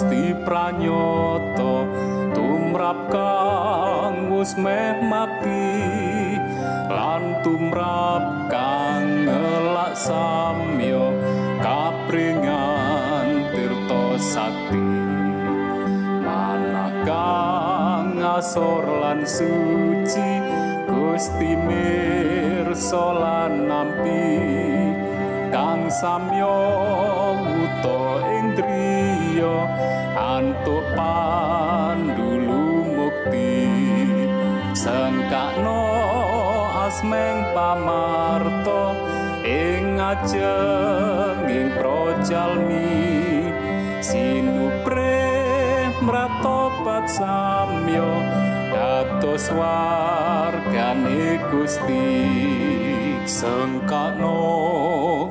Gusti pranyata tumrap kang wis meh mati lan tumrap kang ngelak samyo kapringan tirta sakti. Manah kang asor lan suci Gusti mirsa lan nampi kang samyo wuto ing driya antuk pandulu mukti. Sengkakno asmeng pamarto ing ajenging projalmi. Sinupre mratobat samyo dados wargane Gusti. Sengkakno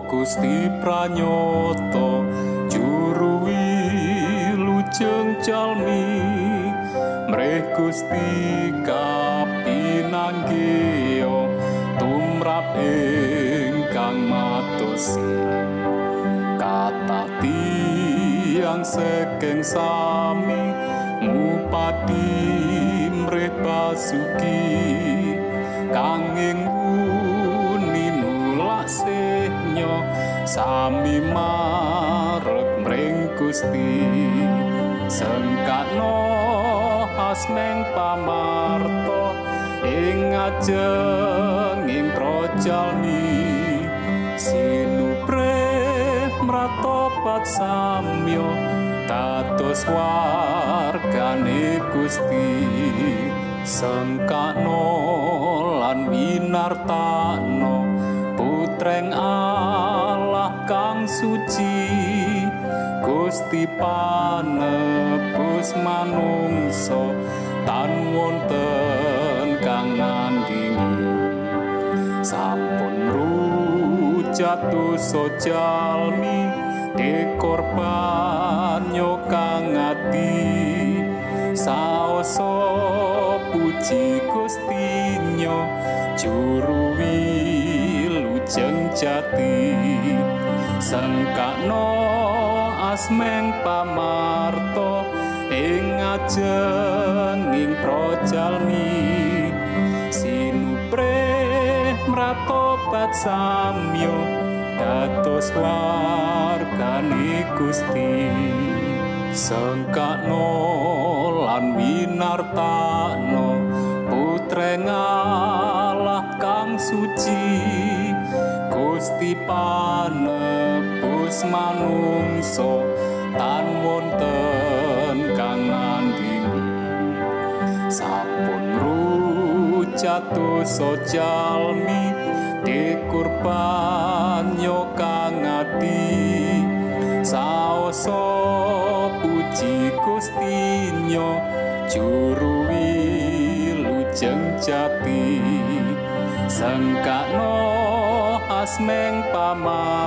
Gusti pranyata juru wilujeng jalmi. Mreh Gusti kapinanggih tumrap ingkang matosi kata tiang saking sami ngupati mreh basuki. Nulak sehnyo sami marek mring Gusti sengkakno asmeng pamarto ing ajenging projalmi. Sinupre mratobat samyo dados wargane Gusti. Sengkakno lan winartano putreng Allah kang suci Gusti panebus manungsa tan wonten ngandingi. Sampun rujatuh sojalmi dekorban nyokang ati saoso puji gustinyo juru wilujeng jati. Sengkakno asmeng pamarto ing ngajenging projalmi. Sinupre mratobat samyo dados wargane Gusti. Sengkakno lan winartano putreng Allah kang suci Gusti panebus manungso tan wonten kang ngandini sampun rujatuh sojalmi dikurban nyokang ati saoso puji gustinyo juru wilujeng jati. Sengkakno asmeng pamarto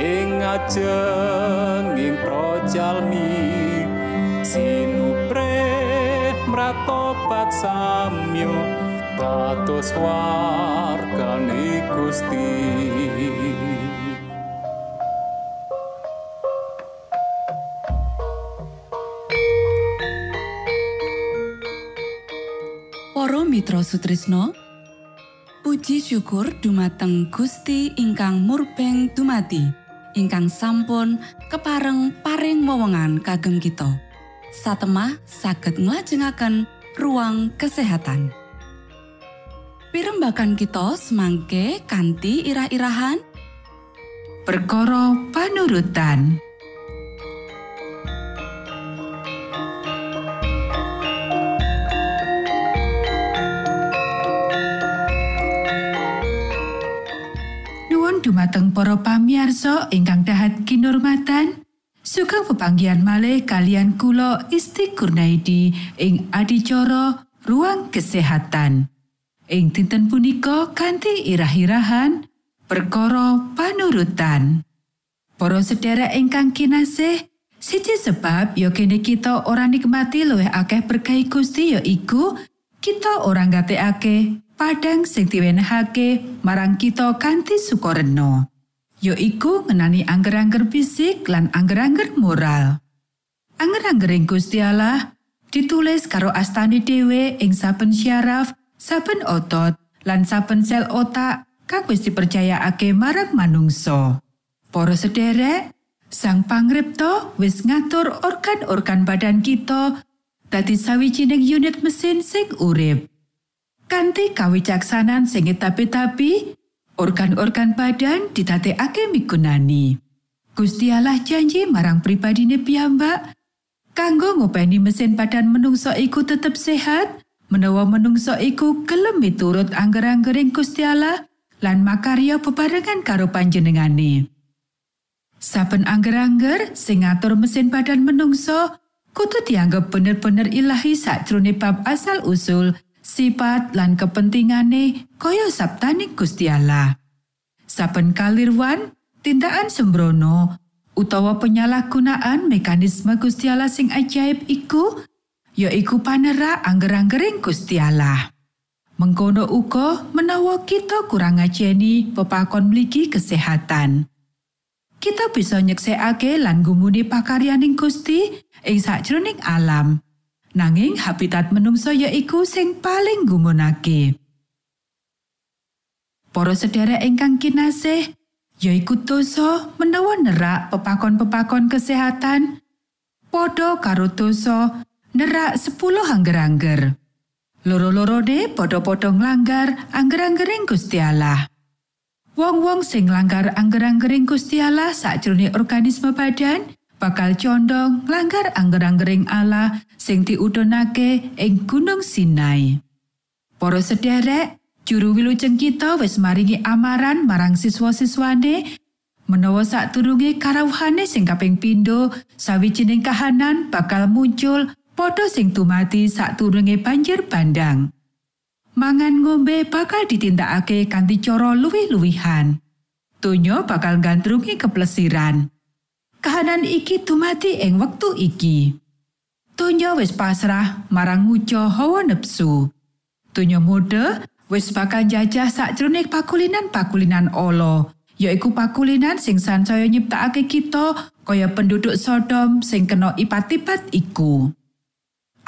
ing ngajenging projalmi sinupre mratobat samyo dados wargane Gusti. Para Mitra Sutrisno Puji syukur dumateng Gusti ingkang murbeng dumati ingkang sampun kepareng paring wewenngan kagem kita. Satemah saged nglajengaken ruang kesehatan. Pirembakan kita semangke kanthi irah-irahan. Perkara panurutan Dumateng para pamiarsa ingkang dahat kinurmatan sugeng pepanggihan malih kalian kula Isti Kurnaidi ing adicara ruang kesehatan ing dinten punika kanthi irah-irahan perkara panurutan. Para sedherek ingkang kinasih, siji sebab ya kene kita ora nikmati luwih akeh berkah Gusti ya iku kita ora ngatekake padang sing diwenehake marang kita kanthi sukarena. Ya iku ngenani angger-angger fisik lan angger-angger moral. Angger-anggering Gusti Allah ditulis karo astani dhewe ing saben syaraf, saben otot, lan saben sel otak kang wis dipercayakake marang manungsa. Para sederek, Sang Pangripta wis ngatur organ-organ badan kita dadi sawijining unit mesin sing urip. Kanthi kawicaksanan sing tapi-tapi, organ-organ badan didadekake migunani. Gusti Allah janji marang pribadine piyambak kanggo ngopeni mesin badan menungso iku tetep sehat menawa menungso iku gelem miturut angger-anggering Gusti Allah lan makarya bebarengan karo panjenengane. Saben angger-angger sing ngatur mesin badan menungso kudu dianggep bener-bener ilahi sakjroning bab asal usul sifat lan kepentingane kaya sabtaning Gusti Allah. Saben kalirwan, tindakan sembrono utawa penyalahgunaan mekanisme Gusti Allah sing ajaib iku ya iku panerak angger-anggering Gusti Allah. Mengkono uga menawa kita kurang ngajeni pepakon mligi kesehatan. Kita bisa nyeksekake lan gumuni pakaryaning Gusti ing sakjroning alam. Nanging habitat menungso ya iku sing paling gumunake. Para sedherek ingkang kinasih, yaiku dosa menawa nerak pepakon-pepakon kesehatan padha karo dosa nerak 10 angger-angger. Loro-lorone padha-padha nglanggar angger-anggering Gusti Allah. Wong-wong sing nglanggar angger-anggering Gusti Allah sakjroning organisme badan bakal condong nglanggar angger-anggering Allah sing diudhunake ing Gunung Sinai. Para sederek, juru wilujeng kita wis maringi amaran marang siswa-siswane menawa sakdurunge karawuhane sing kaping pindho sawijining kahanan bakal muncul padha sing dumati sakdurunge banjir bandang. mangan ngombe bakal ditindakake kanthi cara luwih-luwihan. Donya bakal gandrungi keplesiran. Kahanan iki dumati ing wektu iki. Donya wis pasrah marang ngujo hawa nepsu. Donya mode wis bakal jajah sakjroning pakulinan-pakulinan ala, yaiku pakulinan sing sansaya nyiptakake kita kaya penduduk Sodom sing kena ipat-ipat iku.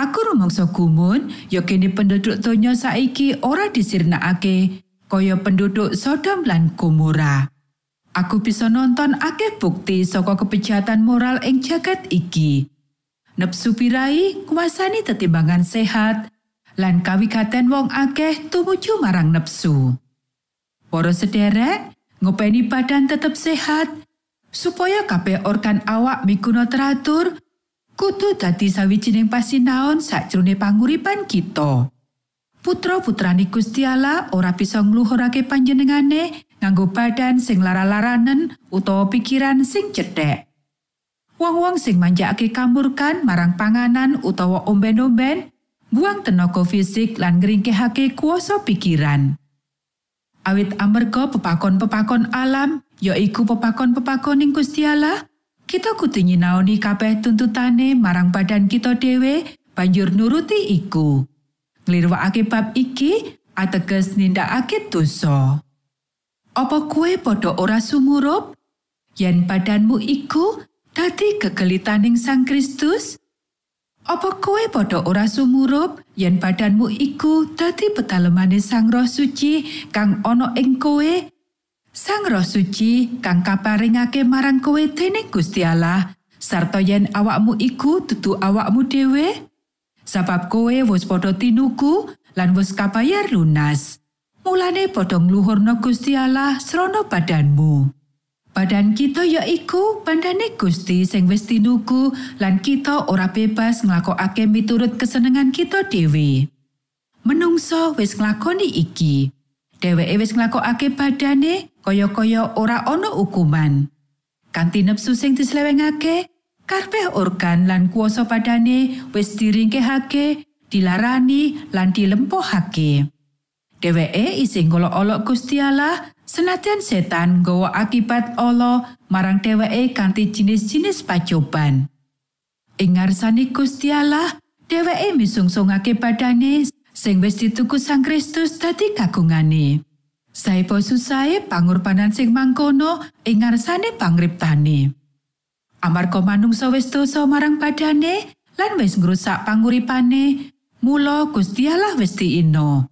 Aku rumangsa gumun, ya kene penduduk donya saiki ora disirnakake kaya penduduk Sodom lan Gomora. Aku bisa nonton akeh bukti saka kepejahatan moral ing jagat iki. Nepsu pirai kuasani tetimbangan sehat lan kawigaten wong akeh tumuju marang nepsu. Para sederek, ngopeni badan tetep sehat supaya kabeh organ awak mikuno teratur kudu dadi sawijining pasinaon sakjroning panguripan kita. Putra-putrani Gusti Allah ora bisa ngluhurake panjenengane nganggo badan sing lara-laranen utawa pikiran sing cedhek. Wong-wong sing manjakake kamurkan marang panganan utawa omben-omben, buang tenaga fisik lan ngringkehake kuasa pikiran. Awit amarga pepakon-pepakon alam, ya iku pepakon-pepakon ing Gusti kita kudu nyinaoni kabeh tuntutane marang badan kita dhewe banjur nuruti iku. Nglirwakake bab iki ateges nindakake dosa. Apa kue padha ora sumurup? Yen badanmu iku dadi kegelitaning Sang Kristus? Apa kowe padha ora sumurup yen badanmu iku dadi petalemane Sang Roh Suci kang ana ing kowe Sang Roh Suci kang kaparingake marang kowe dening Gusti Allah, sarta yen awakmu iku dudu awakmu dhewe, sabab kowe wis padha tinuku lan wis kabayar lunas. Mulane padha ngluhurna Gusti Allah srana badanmu. Badan kita ya iku bandane Gusti sing wis tinuku lan kita ora bebas nglakokake miturut kesenengan kita dhewe. Menungso wis nglakoni iki. Dheweke wis nglakokake badane kaya-kaya ora ana hukuman. Kanthi nepsu sing dislewengake, kabeh organ lan kuasa padane wis diringkehake, dilarani lan dilempohake. Dheweke isih ngolok-olok Gusti Allah senajan setan nggawa akibat ala marang dheweke kanthi jinis-jinis pacoban. Ing ngarsane Gusti Allah, dheweke misungsungake badane sing wis dituku Sang Kristus dadi kagungane. Saipo susahe pangorbanan sing mangkono ing ngarsane pangriptane. Amarga manungsa wis dosa marang badane lan wis ngrusak panguripane, mula Gusti Allah wis diino.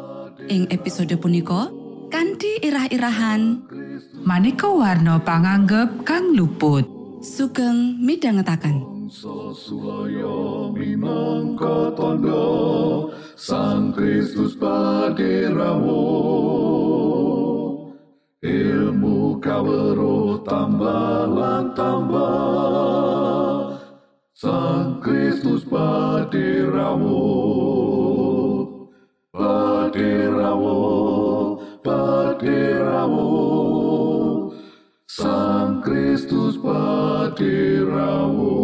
Ing episode punika kanthi irah-irahan. Maneka warna panganggep kang luput. sugeng minangka tondo Sang Kristus paderamu Ilmu kawero tambah tambah Sang Kristus paderamu Paderamu Paderamu Sang Kristus paderamu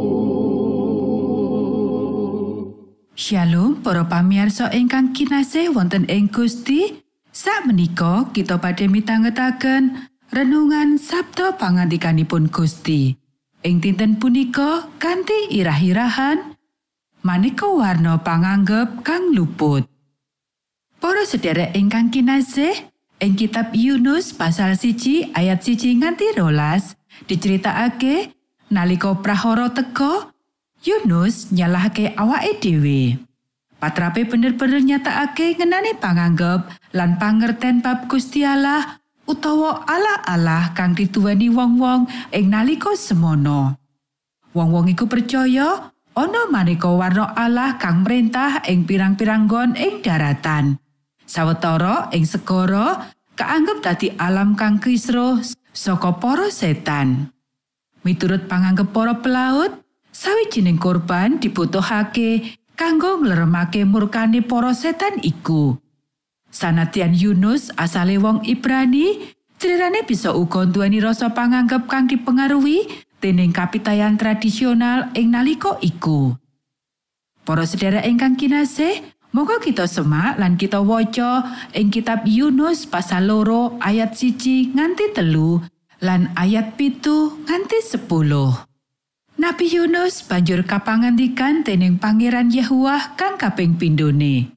Shalom para pamirsa ingkang kinasih wonten ing Gusti. Sakmenika kita badhe mitangetaken renungan Sabda pangandikanipun Gusti. Ing dinten punika kanthi irah-irahan maneka warna panganggep kang luput. Para sedherek ingkang kinasih, ing kitab Yunus pasal siji ayat siji nganti rolas diceritakake nalika prahara teka Yunus nyalahke awake dhewe. Patrape bener-bener nyatakake ngenani panganggep lan pangerten bab Gusti Allah utawa Allah-Allah kang dituweni wong-wong ing nalika semono. Wong-wong iku percaya ana maneka warna Allah kang merintah ing pirang-pirang nggon ing daratan. Sawetara ing segara kaanggep dadi alam kang kisruh saka para setan. Miturut panganggep para pelaut, sawijining korban dibutuhake kanggo ngleremake murkane para setan iku. Sanadyan Yunus asale wong Ibrani, ceritane bisa uga nduweni rasa panganggep kang dipengaruhi dening kapitayan tradisional ing nalika iku. Para sedherek ingkang kinasih, Moga kita semak lan kita waca ing kitab Yunus pasal loro ayat siji nganti telu lan ayat pitu nganti sepuluh. Nabi Yunus banjur kapangandikan dening Pangeran Yahuwah kang kaping pindhone.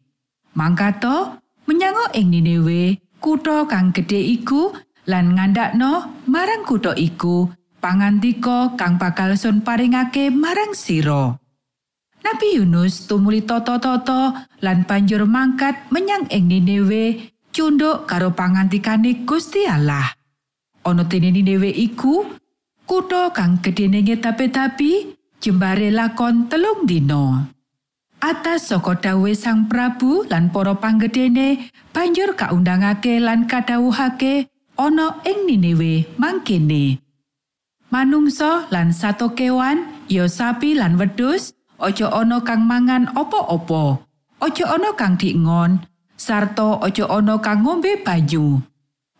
Mangkato menyang ing Niniwe, kutha kang gedhe iku lan ngandakno marang kutha iku pangandika kang bakal sun paringake marang sira. Nabi Yunus tumuli toto-toto lan banjur mangkat menyang ing Niniwe cunduk karo pangantikane Gusti Allah. Ana dene Niniwe iku kutha kang gedene tapi-tapi jembare lakon telung dina. Atas saka dawuhe Sang Prabu lan para panggedene banjur kaundangake lan kadhawuhake ana ing Niniwe mangkene. Manungsa lan sato kewan, ya sapi lan wedhus, aja ana kang mangan apa-apa. Aja ana kang diingon, sarta aja ana kang ngombe banyu.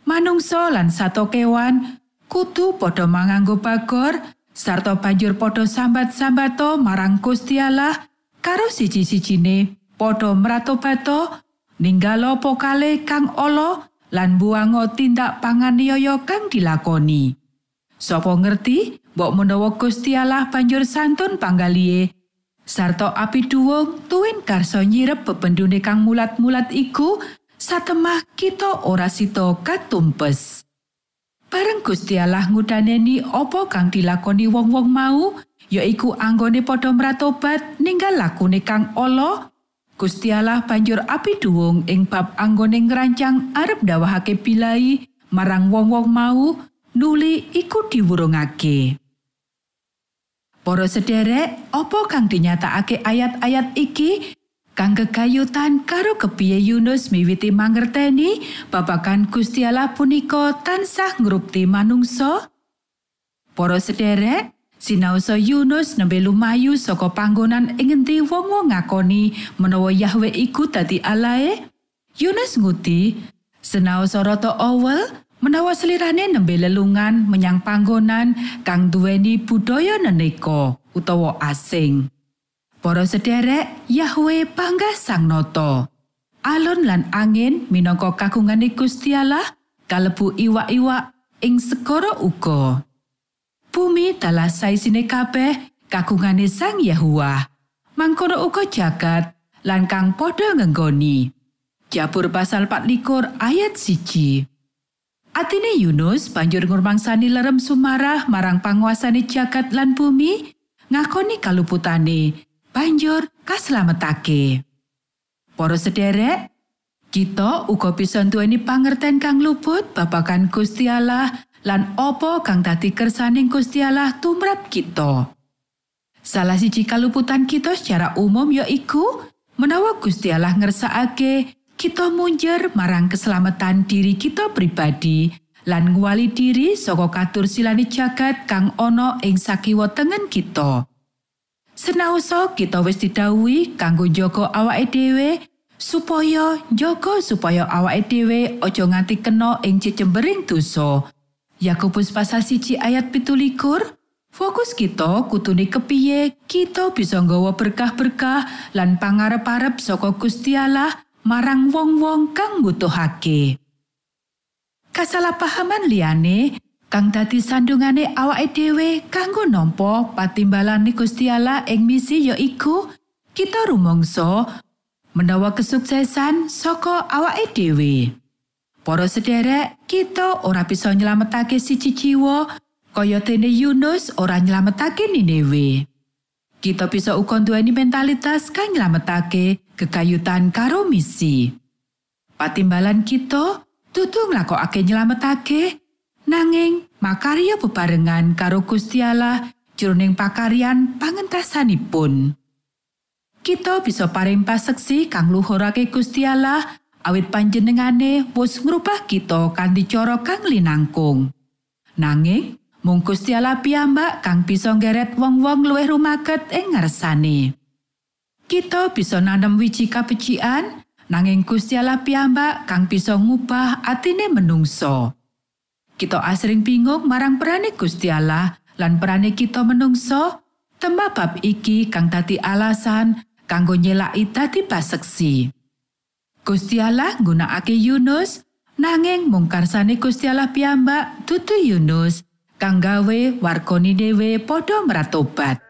Manungsa lan sato kewan kudu padha manganggo bagor sarta banjur padha sambat-sambato marang Gusti Allah karo siji-sijine padha mratobato ninggalo pokale kang ala lan buango tindak panganiaya kang dilakoni. Sopo ngerti, mbok menawa Gusti Allah banjur santun panggalihe sarta api duwung tuwin karso nyirep bebendune kang mulat-mulat iku satemah kita ora sita katumpes. Bareng Gusti Allah ngudaneni apa kang dilakoni wong-wong mau, yaiku anggone padha mratobat ninggal lakune kang ala. Gusti Allah banjur api duwung ing bab anggone ngrancang arep ndawahake bilai marang wong-wong mau nuli iku diwurungake. Para sederek, apa kang dinyatakake ayat-ayat iki kang gegayutan karo kepiye Yunus miwiti mangerteni babagan Gusti Allah punika tansah ngrupti manungsa? Para sederek, sinaosa Yunus nembe lumayu saka panggonan ing ngendi wong-wong ngakoni menawa Yahwe iku dadi Allahe. Yunus nguti, senaosa rata awel menawa selirane nembe lelungan menyang panggonan kang duweni budaya neneka utawa asing. Para sederek, Yahwe panggah sang nata. Alon lan angin minangka kagungane Gusti Allah kalebu iwak-iwak ing segara uga. Bumi dalah saisine kabeh kagungane Sang Yahuwa. Mangkono uga jagat lan kang padha ngenggoni. Jabur pasal 24 ayat siji. Atine Yunus banjur ngurmangsani lerem sumarah marang panguasane jagat lan bumi, ngakoni kaluputane, banjur kaslametake. Para sederek, kita uga bisa nduweni pangerten kang luput babagan Gusti Allah lan apa kang dadi kersaning Gusti Allah tumrap kita. Salah siji kaluputan kita secara umum ya iku menawa Gusti Allah ngersakake kita munjer marang keselamatan diri kita pribadi lan nguali diri saka katur silani jagat kang ana ing sakiwa tengen kita. Senaosa kita wis didhawuhi kanggo njaga awake dhewe supaya njaga supaya awake dhewe aja nganti kena ing cecembering dosa. Yakobus pasal siji ayat pitulikur, fokus kita kutune kepiye kita bisa nggawa berkah-berkah lan pangarep-arep saka Gusti Allah marang wong-wong kang mbutuhake. Kasalahpahaman liyane kang dadi sandungane awake dhewe kanggo nampa patimbalane Gusti Allah ing misi ya iku kita rumangsa menawa kesuksesan saka awake dhewe. Para sederek, kita ora bisa nyelametake siji jiwa kaya dene Yunus ora nyelametake Niniwe. Kita bisa uga nduweni mentalitas kang nyelametake kekayutan karo misi. Patimbalan kita dudu nglakokake nyelametake nanging makarya bebarengan karo Gusti Allah jroning pakaryan pangentasanipun. Kita bisa paring paseksi kang luhurake Gusti Allah awit panjenengane wis ngrubah kita kanthi cara kang linangkung. Nanging mung Gusti Allah piyambak kang bisa nggeret wong-wong luwih rumaket ing ngarsane. Kita bisa nanam wiji kabecikan, nanging Gusti piyambak kang bisa ngubah atine menungso. Kita asring bingung marang perane Gusti Allah lan perane kita menungso, tembak bab iki kang dadi alasan kanggo nyelaki dadi paseksi. Gusti Allah nggunakake Yunus nanging mung karsane Gusti piyambak dudu Yunus kang gawe wargane dhewe padha meratobat.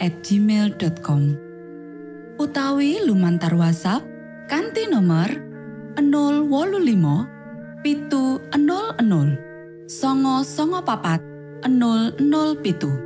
at gmail.com utawi lumantar WhatsApp kanti nomor 025 pitu 00 songo songo papat 00 pitu